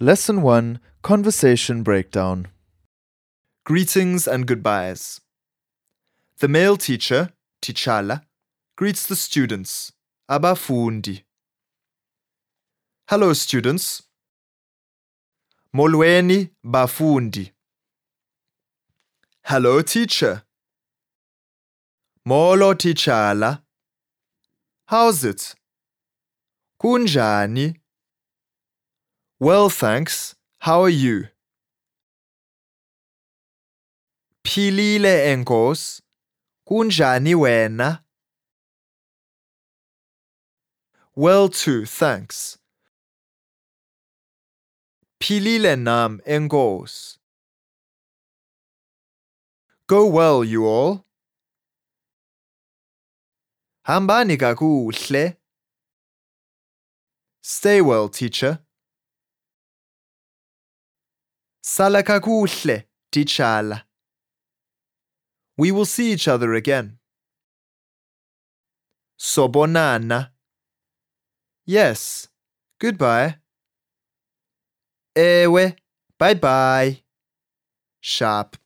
Lesson 1 Conversation Breakdown. Greetings and goodbyes. The male teacher, Titshala, greets the students, abafundi. Hello students. Molweni bafundi. Hello teacher. Molo Titshala. How's it? Kunjani? Well, thanks. How are you? Philile enkos. Kunjani wena? Well too, thanks. Philile nam enkos. Go well, you all. Hambani kakuhle. Stay well, teacher. Sala kakuhle, titshala. We will see each other again. Sobonana. Yes. Goodbye. Ewe. Bye bye. Sharp.